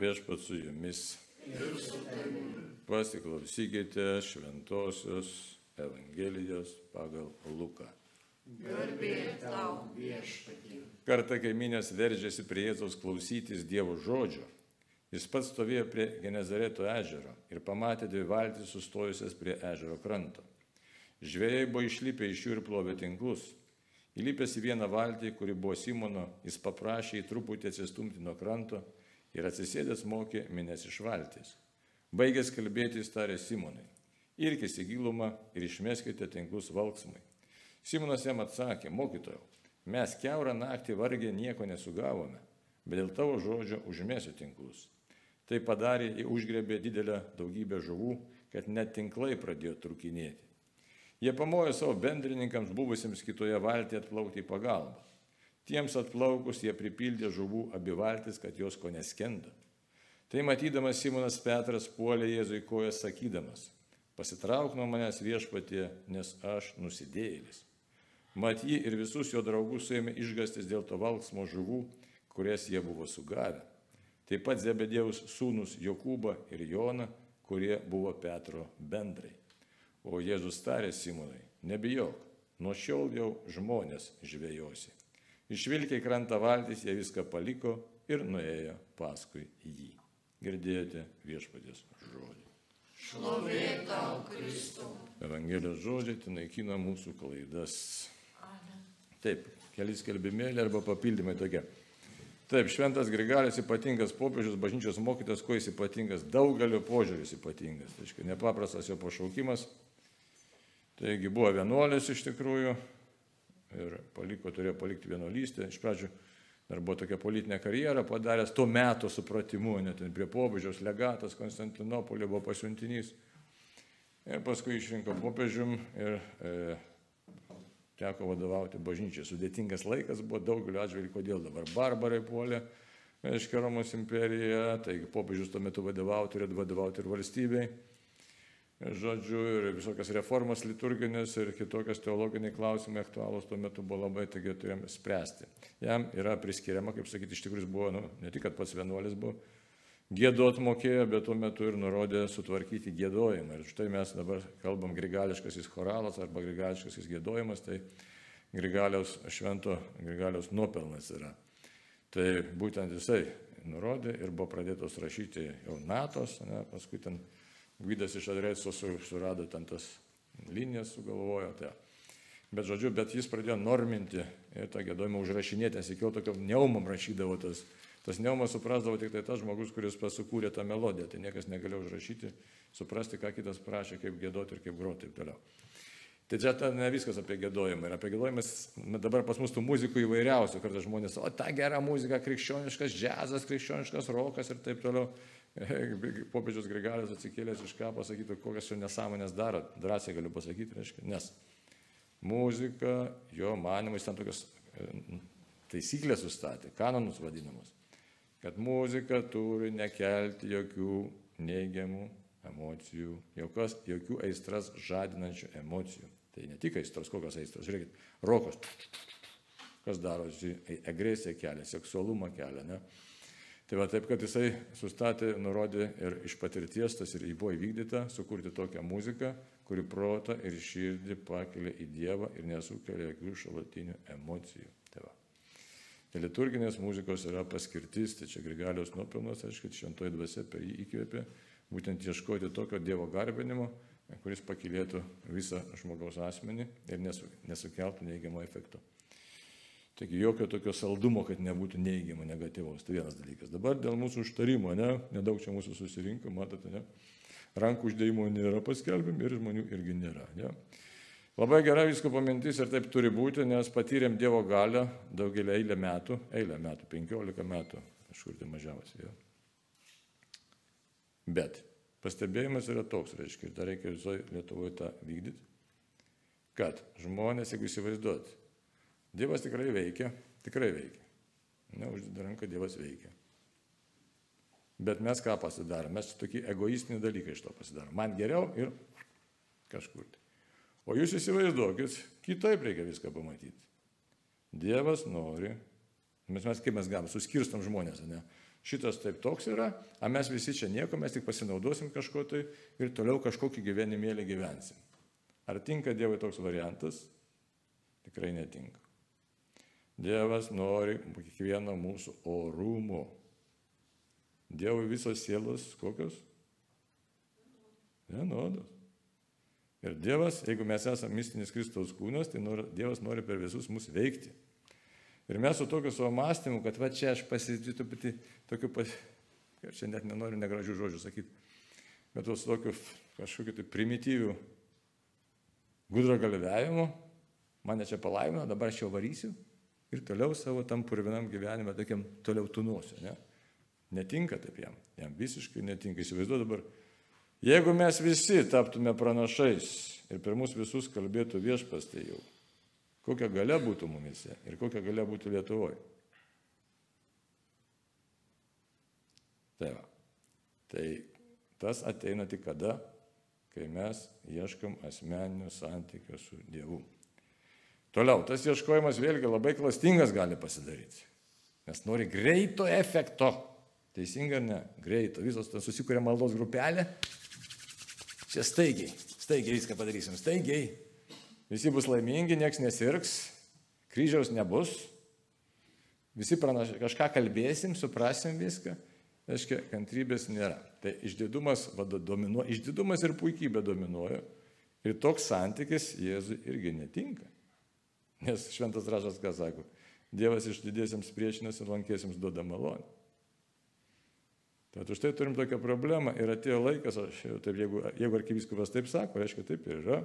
Viešpat su jumis. Pasiklausykite šventosios Evangelijos pagal Luką. Garbė tau viešpatie. Kartą kaiminės veržėsi prie Jėzaus klausytis Dievo žodžio. Jis pats stovėjo prie Genezareto ežero ir pamatė dvi valtis sustojusias prie ežero kranto. Žvėjai buvo išlipę iš jų ir plovė tinklus. Įlipęs į vieną valtį, kuri buvo Simono, jis paprašė į truputį atsistumti nuo kranto ir atsisėdęs mokė minės iš valties. Baigęs kalbėti, jis tarė Simonai, irkis į gilumą ir išmeskite tinklus valksmai. Simonas jam atsakė, mokytojau, mes keurą naktį vargę nieko nesugavome, bet dėl tavo žodžio užmėsiu tinklus. Tai padarė, jie užgrebė didelę daugybę žuvų, kad net tinklai pradėjo trukinėti. Jie pamojo savo bendrininkams buvusiems kitoje valtyje atplaukti į pagalbą. Tiems atplaukus jie pripildė žuvų abi valtis, kad jos ko neskenda. Tai matydamas Simonas Petras puolė Jėzui kojas sakydamas, pasitrauk nuo manęs viešpatie, nes aš nusidėjėlis. Mat jį ir visus jo draugus suėmė išgastis dėl to valksmo žuvų, kurias jie buvo sugavę. Taip pat Zebedėjaus sūnus Jokūbą ir Joną, kurie buvo Petro bendrai. O Jėzus tarė Simonai, nebijok, nuo šiol jau žmonės žvėjosi. Išvilkę į krantą valtis, jie viską paliko ir nuėjo paskui jį. Girdėjote viešpatės žodį. Šlovė tau, Kristau. Evangelijos žodžiai tai naikina mūsų klaidas. Amen. Taip, keli skelbimėlė arba papildymai tokie. Taip, šventas Grigalis ypatingas popiežius, bažnyčios mokytas, kuo jis ypatingas, daugelio požiūris ypatingas. Tai reiškia, nepaprastas jo pašaukimas. Taigi buvo vienuolis iš tikrųjų ir paliko, turėjo palikti vienuolystę. Iš pradžių dar buvo tokia politinė karjera padaręs tuo metu supratimu, net prie popiežiaus legatas Konstantinopolė buvo pasiuntinys. Ir paskui išrinko popiežium ir e, teko vadovauti bažnyčiai. Sudėtingas laikas buvo daugeliu atžvilgių, kodėl dabar barbarai puolė, reiškia Romos imperija, taigi popiežius tuo metu vadovauti, turėtų vadovauti ir valstybei. Žodžiu, ir visokias reformas liturginės ir kitokias teologiniai klausimai aktualūs tuo metu buvo labai, taigi turėjome spręsti. Jam yra priskiriama, kaip sakyti, iš tikrųjų buvo, nu, ne tik, kad pats vienuolis buvo, gėdot mokėjo, bet tuo metu ir nurodė sutvarkyti gėdojimą. Ir štai mes dabar kalbam grigališkasis choralas arba grigališkasis gėdojimas, tai grigaliaus švento grigaliaus nuopelnas yra. Tai būtent jisai nurodė ir buvo pradėtos rašyti jau natos, ne, paskui ten Gvidas iš adreso surado ten tas linijas, sugalvojo. Tai. Bet žodžiu, bet jis pradėjo norminti ir tą gėdojimą užrašinėti, nes iki tokio neumam rašydavo tas. Tas neumas suprasdavo tik tai tas žmogus, kuris pasukūrė tą melodiją, tai niekas negalėjo užrašyti, suprasti, ką kitas prašė, kaip gėdoti ir kaip groti ir taip toliau. Tai čia ta, ne viskas apie gėdojimą. Ir apie gėdojimą dabar pas mus tų muzikų įvairiausių. Kartais žmonės, o ta gera muzika, krikščioniškas džiazas, krikščioniškas rokas ir taip toliau. Popiežius Grigalius atsikėlęs iš ką pasakytų, kokias čia nesąmonės daro. Drąsiai galiu pasakyti, reiškia. Nes muzika, jo manimais ten tokios taisyklės sustatė, kanonus vadinamus. Kad muzika turi nekelti jokių neigiamų emocijų, jokios, jokių aistras žadinančių emocijų. Tai ne tik aistros, kokios aistros. Žiūrėkit, rokas, kas darosi, agresiją kelia, seksualumą kelia. Ne? Tai va taip, kad jisai sustatė, nurodė ir iš patirties, tas ir buvo įvykdyta, sukurti tokią muziką, kuri protą ir širdį pakelia į Dievą ir nesukelia jokių šalatinių emocijų. Tai, va. tai liturginės muzikos yra paskirtis, tai čia Grigaliaus nuopilnas, aišku, šventoji dvasia per jį įkvėpė, būtent ieškoti tokio Dievo garbinimo, kuris pakilėtų visą žmogaus asmenį ir nesukeltų neigiamo efekto. Taigi jokio tokio saldumo, kad nebūtų neigiamo, negatyvaus. Tai vienas dalykas. Dabar dėl mūsų užtarimo, ne, nedaug čia mūsų susirinko, matote, ne, rankų uždėjimo nėra paskelbim ir žmonių irgi nėra. Ne. Labai gera visko pamintis ir taip turi būti, nes patyrėm Dievo galę daugelį eilę metų, eilę metų, 15 metų, kažkur tai mažiausiai. Ja. Bet pastebėjimas yra toks, reiškia, ir dar reikia visoje Lietuvoje tą vykdyti, kad žmonės, jeigu įsivaizduot, Dievas tikrai veikia, tikrai veikia. Neuždeda ranką, Dievas veikia. Bet mes ką pasidarom? Mes tokį egoistinį dalyką iš to pasidarom. Man geriau ir kažkur. O jūs įsivaizduokit, kitaip reikia viską pamatyti. Dievas nori, mes, mes kaip mes galim, suskirstam žmonės, ne? šitas taip toks yra, o mes visi čia nieko, mes tik pasinaudosim kažko tai ir toliau kažkokį gyvenimėlį gyvensim. Ar tinka Dievui toks variantas? Tikrai netinka. Dievas nori kiekvieno mūsų orumo. Dievui visos sielos kokios? Vienodos. Ir Dievas, jeigu mes esame mistinis Kristaus kūnas, tai nori, Dievas nori per visus mus veikti. Ir mes su tokiu savo mąstymu, kad va čia aš pasitikiu truputį tokiu, pas... čia net nenoriu negražių žodžių sakyti, bet su tokiu kažkokiu tai primityviu gudro galvėjimu, mane čia palaimino, dabar aš jau varysiu ir toliau savo tam purvinam gyvenime tokiam toliau tunosiu. Ne? Netinka taip jam, jam visiškai netinka. Įsivaizduoju dabar, jeigu mes visi taptume pranašais ir per mus visus kalbėtų viešpas, tai jau kokia gale būtų mumise ir kokia gale būtų Lietuvoje. Tai va. Tai tas ateina tik kada, kai mes ieškam asmeninių santykių su Dievu. Toliau, tas ieškojimas vėlgi labai klastingas gali pasidaryti. Nes nori greito efekto. Teisinga ar ne? Greito. Visos ten susikūrė maldos grupelė. Čia staigiai, staigiai viską padarysim. Staigiai, Visi bus laimingi, nieks nesirgs, kryžiaus nebus, visi pranaš, kažką kalbėsim, suprasim viską, reiškia, kantrybės nėra. Tai išdidumas, vada, dominuoja, išdidumas ir puikybė dominuoja. Ir toks santykis Jėzui irgi netinka. Nes šventas rašas ką sako, Dievas išdidėsiams priešinasi ir lankėsiams duoda malonę. Tad už tai turim tokią problemą ir atėjo laikas, aš, taip, jeigu, jeigu arkiviskupas taip sako, reiškia taip ir yra,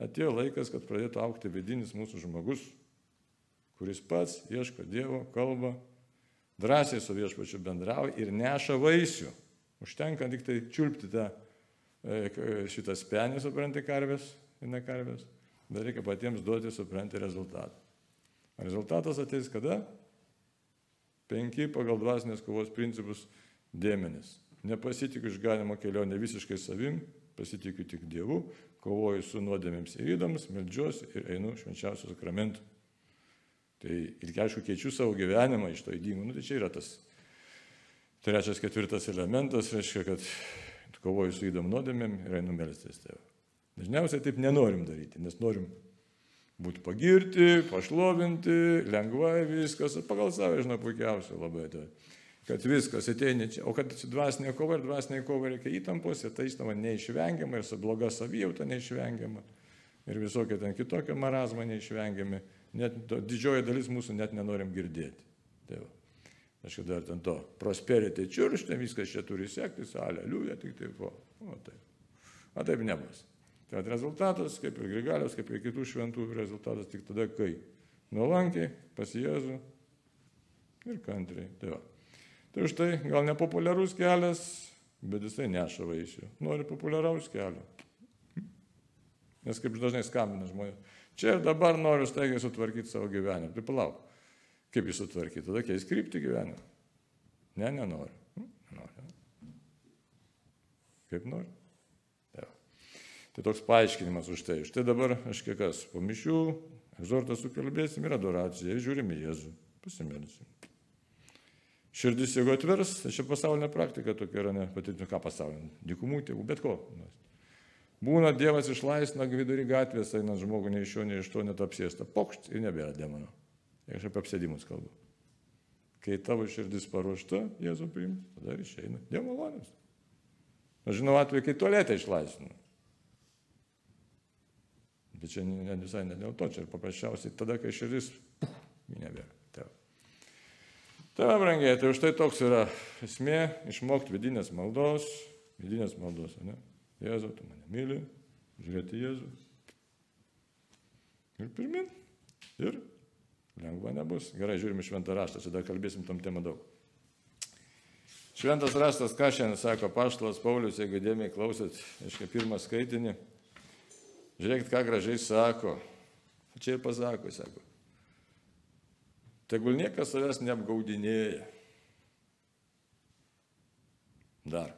atėjo laikas, kad pradėtų aukti vidinis mūsų žmogus, kuris pats ieško Dievo, kalba, drąsiai su viešpačiu bendrauja ir neša vaisių. Užtenka tik tai čiulpti tą e, šitą spenį, supranti, karvės ir ne karvės, bet reikia patiems duoti, supranti, rezultatą. Rezultatas ateis kada? Penki pagal dvasinės kovos principus dėmenis. Nepasitikiu išganimo kelionę visiškai savim, pasitikiu tik Dievu, kovoju su nuodėmėms ir įdomus, melžiuosi ir einu švenčiausių sakramentų. Tai ir aišku, keičiu savo gyvenimą iš to įdymų. Nu, tai čia yra tas trečias, ketvirtas elementas, reiškia, kad kovoju su įdom nuodėmėm ir einu melstis tėvą. Dažniausiai taip nenorim daryti, nes norim būti pagirti, pašlovinti, lengvai viskas, pagal save žinau puikiausiai labai. Tai kad viskas ateina čia. O kad dvasinė kova ir dvasinė kova reikia įtampos, ir tai įstama neišvengiama, ir su bloga savijauta neišvengiama, ir visokie ten kitokie marazmai neišvengiami. Net didžioji dalis mūsų net nenorim girdėti. Tai va. Aš dar ten to prosperity čiuršti, viskas čia turi sektis, aleliuja, tik taip. O, o taip. O taip nebus. Tai rezultatas, kaip ir Grigalios, kaip ir kitų šventų, rezultatas tik tada, kai nuolankiai pas Jėzų ir kantriai. Tai va. Tai už tai gal nepopuliarus kelias, bet jisai neša vaisių. Nori populiaraus kelio. Nes kaip dažnai skambina žmonės. Čia ir dabar noriu staigiai sutvarkyti savo gyvenimą. Tai palauk. Kaip jį sutvarkyti? Tada keis krypti gyvenimą. Ne, nenoriu. Hm, noriu. Kaip noriu. Tai toks paaiškinimas už tai. Štai dabar aš kiek kas po mišių, egzortą sukalbėsim ir adoraciją, žiūrim į Jėzų, pasimelsim širdis jeigu atvers, tai čia pasaulinė praktika tokia yra, ne pati, ką pasaulinė, dykumų tėvų, bet ko. Būna Dievas išlaisvina vidurį gatvės, eina žmogų nei iš jo, nei iš to net apsėsta. Pokšt ir nebėra demonų. Aš apie apsėdimus kalbu. Kai tavo širdis paruošta, Jėzų priimti, tada ir išeina. Dievo malonės. Aš žinau atveju, kai tualetę išlaisvinu. Bet čia ne, visai ne dėl to, čia paprasčiausiai tada, kai širdis, nebėra. Tai, brangiai, tai už tai toks yra esmė išmokti vidinės maldos, vidinės maldos, ne? Jėzau, tu mane myli, žiūrėti Jėzų. Ir pirmin. Ir lengva nebus. Gerai, žiūrime šventą raštą, čia dar kalbėsim tam temą daug. Šventas raštas, ką šiandien sako Paštalas Paulius, jeigu dėmiai klausėt, aiškiai, pirmą skaitinį. Žiūrėkit, ką gražiai sako. Čia ir pasako, sako. Tegul niekas savęs neapgaudinėja. Dar.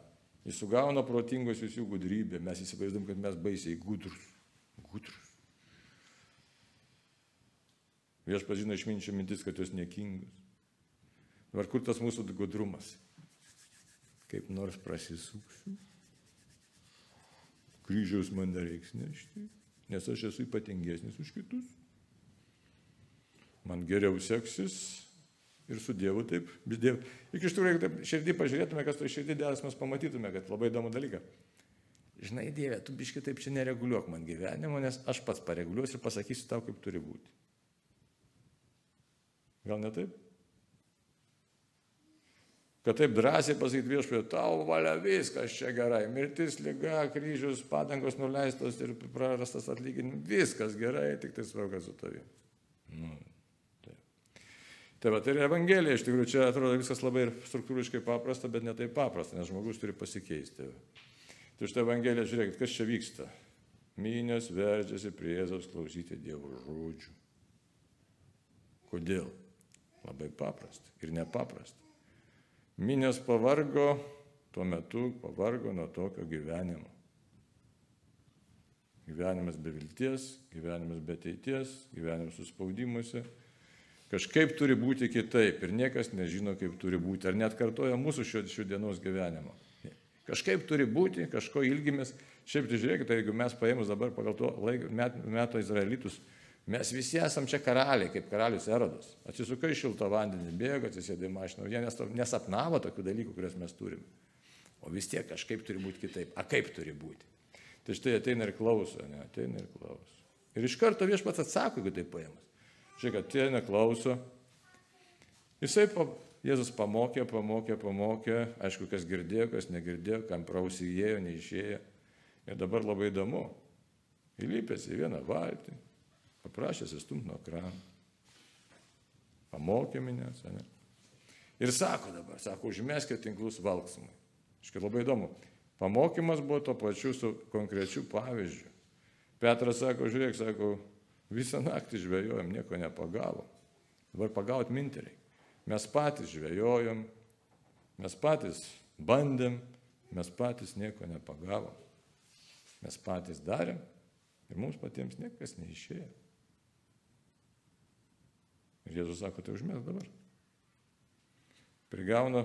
Jis sugauna protingosius jų gudrybę. Mes įsivaizduom, kad mes baisiai gudrus. Gudrus. Vieš pažino išminčio mintis, kad jos niekingus. Dabar kur tas mūsų gudrumas? Kaip nors prasisuksiu. Kryžiaus man nereiks nešti, nes aš esu ypatingesnis už kitus. Man geriau seksis ir su Dievu taip. Dievu. Iki iš tikrųjų, jeigu taip širdį pažiūrėtume, kas to širdį dėdas, mes pamatytume, kad labai įdomu dalyką. Žinai, Dieve, tu biški taip čia nereguliuok man gyvenimo, nes aš pats pareguliuosiu ir pasakysiu tau, kaip turi būti. Gal ne taip? Kad taip drąsiai pasakyti viešpėje, tau valia viskas čia gerai, mirtis, lyga, kryžius, padangos nuleistos ir prarastas atlyginimas, viskas gerai, tik tai svarbu, kad su tavimi. Nu. Tai va, tai ir Evangelija, iš tikrųjų, čia atrodo viskas labai struktūriškai paprasta, bet ne taip paprasta, nes žmogus turi pasikeisti. Tai šitą Evangeliją žiūrėkit, kas čia vyksta. Minės veržiasi prie Jėzaus klausyti Dievo žodžių. Kodėl? Labai paprasta ir nepaprasta. Minės pavargo, tuo metu pavargo nuo tokio gyvenimo. Gyvenimas be vilties, gyvenimas be ateities, gyvenimas suspaudimuose. Kažkaip turi būti kitaip ir niekas nežino, kaip turi būti. Ar net kartoja mūsų šio, šio dienos gyvenimo. Kažkaip turi būti, kažko ilgimės. Šiaip tai žiūrėkite, jeigu mes paėmus dabar pagal to laiko, met, meto izraelitus, mes visi esam čia karaliai, kaip karalius Erodas. Atsisukai šiltą vandenį, bėga, atsisėdė mašiną, jie nesapnavo tokių dalykų, kuriuos mes turime. O vis tiek kažkaip turi būti kitaip. A kaip turi būti? Tai štai ateina ir klauso, ne, ateina ir klauso. Ir iš karto viešpats atsako, jeigu tai paėmus. Žiūrėk, ateina, klauso. Jisai, pa, Jėzus pamokė, pamokė, pamokė, aišku, kas girdėjo, kas negirdėjo, kam prausį įėjo, neišėjo. Ir dabar labai įdomu. Įlypęs į vieną valtį, paprašęs įstumti nuo krano. Pamokė minės, ne? Ir sako dabar, sako, užmeskite tinklus valksmui. Iškai labai įdomu. Pamokymas buvo to pačiu su konkrečiu pavyzdžiu. Petras sako, žiūrėk, sako, visą naktį žvejojom, nieko nepagavom. Dabar pagaut minteriai. Mes patys žvejojom, mes patys bandėm, mes patys nieko nepagavom. Mes patys darėm ir mums patiems niekas neišėjo. Jėzus sako, tai užmės dabar. Prigauna,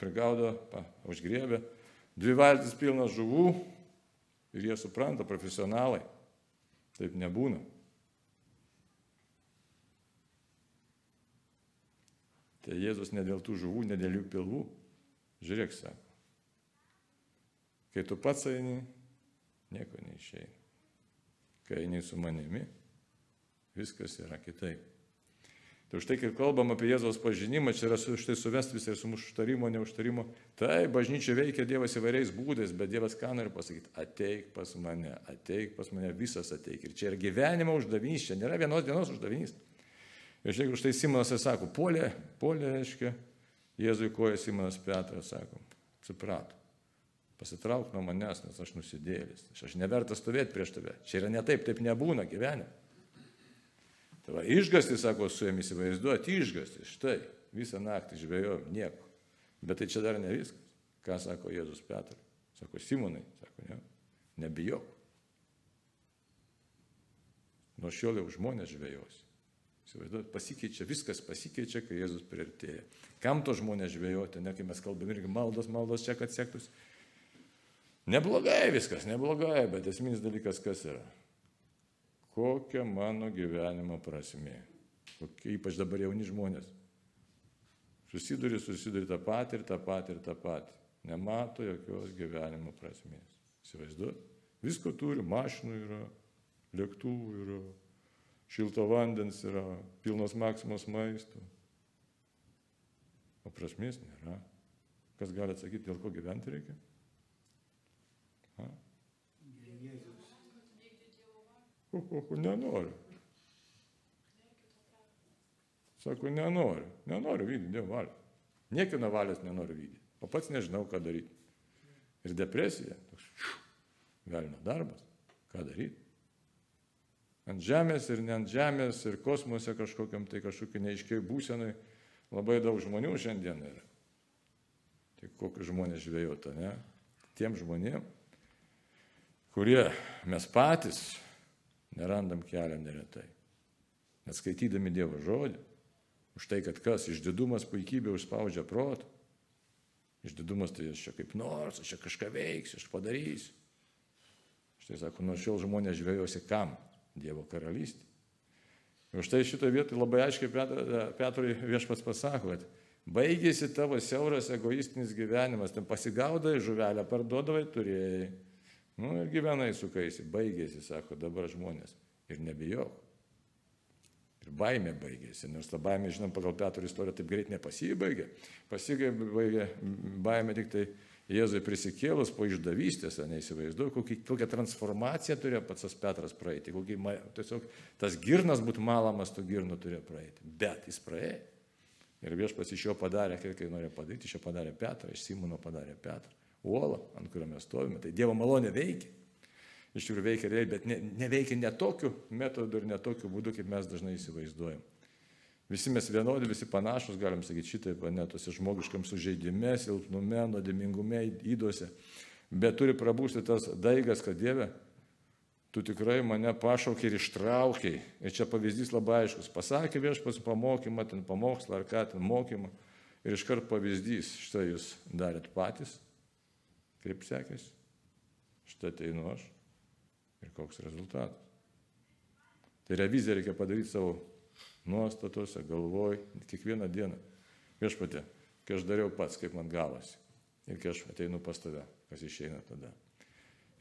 prigaudo, pa, užgriebė, dvi valtis pilnas žuvų ir jie supranta, profesionalai. Taip nebūna. Tai Jėzus ne dėl tų žuvų, ne dėl jų pilvų. Žiūrėk, sako. Kai tu pats eini, nieko neišeina. Kai eini su manimi, viskas yra kitaip. Tai už tai, kai kalbam apie Jėzaus pažinimą, čia yra už tai suvesti visai su mūsų užtarimo, neužtarimo. Tai bažnyčia veikia Dievas įvairiais būdais, bet Dievas ką nori pasakyti? Ateik pas mane, ateik pas mane, visas ateik. Ir čia yra gyvenimo uždavinys, čia nėra vienos dienos uždavinys. Ir žiūrėk, už tai Simonas sako, polė, polė reiškia, Jėzui koja Simonas Petras sako, suprato, pasitrauk nuo manęs, nes aš nusidėlis, aš nevertas stovėti prieš tave. Čia yra ne taip, taip nebūna gyvenime. Tai va, išgastis, sako, su jomis įsivaizduoti, išgastis, štai, visą naktį žvėjojom, nieko. Bet tai čia dar ne viskas. Ką sako Jėzus Petras? Sako, Simonai, sako, ne, nebijok. Nuo šiol jau žmonės žvėjos. Įsivaizduojat, pasikeičia, viskas pasikeičia, kai Jėzus priartėja. Kam to žmonės žvėjoti, ne kai mes kalbame irgi maldos, maldos čia, kad sektųsi. Neblogai viskas, neblogai, bet esminis dalykas kas yra? Kokia mano gyvenimo prasmė? Kokia, ypač dabar jauni žmonės. Susiduri, susiduri tą patį ir tą patį ir tą patį. Nemato jokios gyvenimo prasmės. Įsivaizduot? Visko turi, mašinų yra, lėktuvų yra, šilto vandens yra, pilnos maksimos maisto. O prasmės nėra. Kas gali atsakyti, dėl ko gyventi reikia? Ha? Ko, ko, ko, nenoriu. Sako, nenoriu. Nenoriu vykdyti Dievo valią. Niekino valios nenoriu vykdyti. O pats nežinau, ką daryti. Ir depresija. Toks, velnio darbas. Ką daryti? ant žemės ir ne ant žemės ir kosmose kažkokiam tai kažkokiai neiškiai būsenai labai daug žmonių šiandien yra. Tai kokius žmonės žvėjota, ne? Tiem žmonėm, kurie mes patys nerandam kelią neretai. Net skaitydami Dievo žodį, Už tai, kad kas, išdidumas puikybė užspaudžia protą. Išdidumas tai aš čia kaip nors, aš čia kažką veiksiu, aš padarysiu. Štai sako, nuo šiol žmonės žvėjosi kam? Dievo karalystė. Ir štai šitoje vietoje labai aiškiai Petrui viešpats pasako, kad baigėsi tavo siauras egoistinis gyvenimas, ten pasigaudai, žuvelę parduodavai, turėjai. Nu ir gyvenai sukaisi, baigėsi, sako dabar žmonės. Ir nebijok. Ir baimė baigėsi, nors ta baimė, žinom, pagal Petro istoriją taip greit nepasibaigė. Pasibaigė baimė tik tai Jėzui prisikėlus po išdavystės, neįsivaizduoju, kokią transformaciją turėjo pats tas Petras praeiti, kokį, tiesiog tas girnas būtų malamas, tų girnų turėjo praeiti. Bet jis praėjo. Ir viešpas iš jo padarė, kai, kai norėjo padaryti, iš jo padarė Petrą, iš Simono padarė Petrą. Uolą, ant kurio mes stovime. Tai Dievo malonė veikia iš tikrųjų veikia realiai, bet ne, neveikia ne tokiu metodu ir ne tokiu būdu, kaip mes dažnai įsivaizduojam. Visi mes vienodi, visi panašus, galim sakyti, šitai planetose žmogiškam sužeidime, silpnume, nuodėmingume, įduose. Bet turi prabūsti tas daigas, kad Dieve, tu tikrai mane pašaukiai ir ištraukiai. Ir čia pavyzdys labai aiškus. Pasakė viešpas pamokymą, ten pamokslą ar ką ten mokymą. Ir iškart pavyzdys, štai jūs darėt patys. Kaip sekėsi? Štai ateinu aš ir koks rezultatas. Tai reviziją reikia padaryti savo nuostatose, galvoj, kiekvieną dieną. Viešpatė, kai aš dariau pats, kaip man gavosi. Ir kai aš ateinu pas tave, kas išeina tada.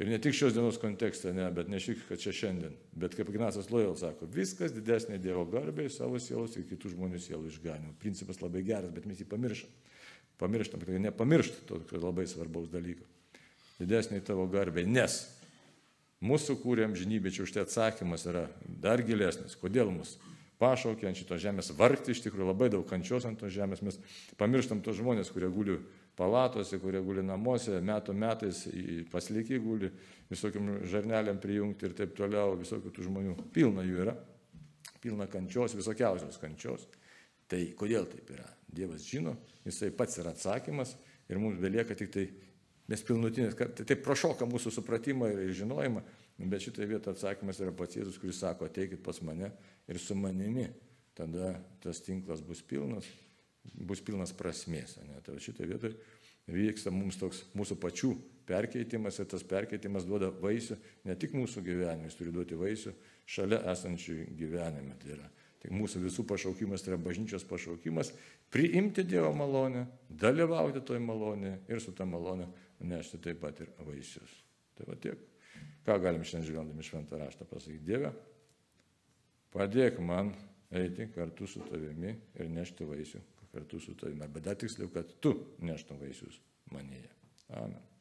Ir ne tik šios dienos kontekste, ne, bet ne šik, kad čia šiandien. Bet kaip Ignacas Lojal sako, viskas didesnė Dievo garbė, savo sielos ir kitų žmonių sielų išganimo. Principas labai geras, bet mes jį pamirštam. Pamirštam, kad nepamiršt to labai svarbaus dalyko. Didesnė tavo garbė, nes Mūsų kūrė amžinybė, čia už tai atsakymas yra dar gilesnis. Kodėl mus pašaukė ant šitos žemės vargti, iš tikrųjų labai daug kančios ant tos žemės. Mes pamirštam tos žmonės, kurie guli palatose, kurie guli namuose, metų metais paslikiai guli, visokiam žarneliam prijungti ir taip toliau, visokių tų žmonių. Pilna jų yra, pilna kančios, visokiausios kančios. Tai kodėl taip yra? Dievas žino, jisai pats yra atsakymas ir mums belieka tik tai Nes pilnutinis, tai taip prašoka mūsų supratimą ir žinojimą, bet šitoje vietoje atsakymas yra pats Jėzus, kuris sako, ateikit pas mane ir su manimi. Tada tas tinklas bus pilnas, bus pilnas prasmės. Ne? Tai šitoje vietoje vyksta mums toks mūsų pačių perkeitimas ir tas perkeitimas duoda vaisių ne tik mūsų gyvenime, jis turi duoti vaisių šalia esančių gyvenime. Tai yra Tai mūsų visų pašaukimas tai yra bažnyčios pašaukimas priimti Dievo malonę, dalyvauti toj malonė ir su tą malonę nešti taip pat ir vaisius. Tai va tiek. Ką galim šiandien žvelgdami šventą raštą pasakyti? Dieve, padėk man eiti kartu su tavimi ir nešti vaisių kartu su tavimi. Arba dar tiksliau, kad tu neštum vaisius manyje. Amen.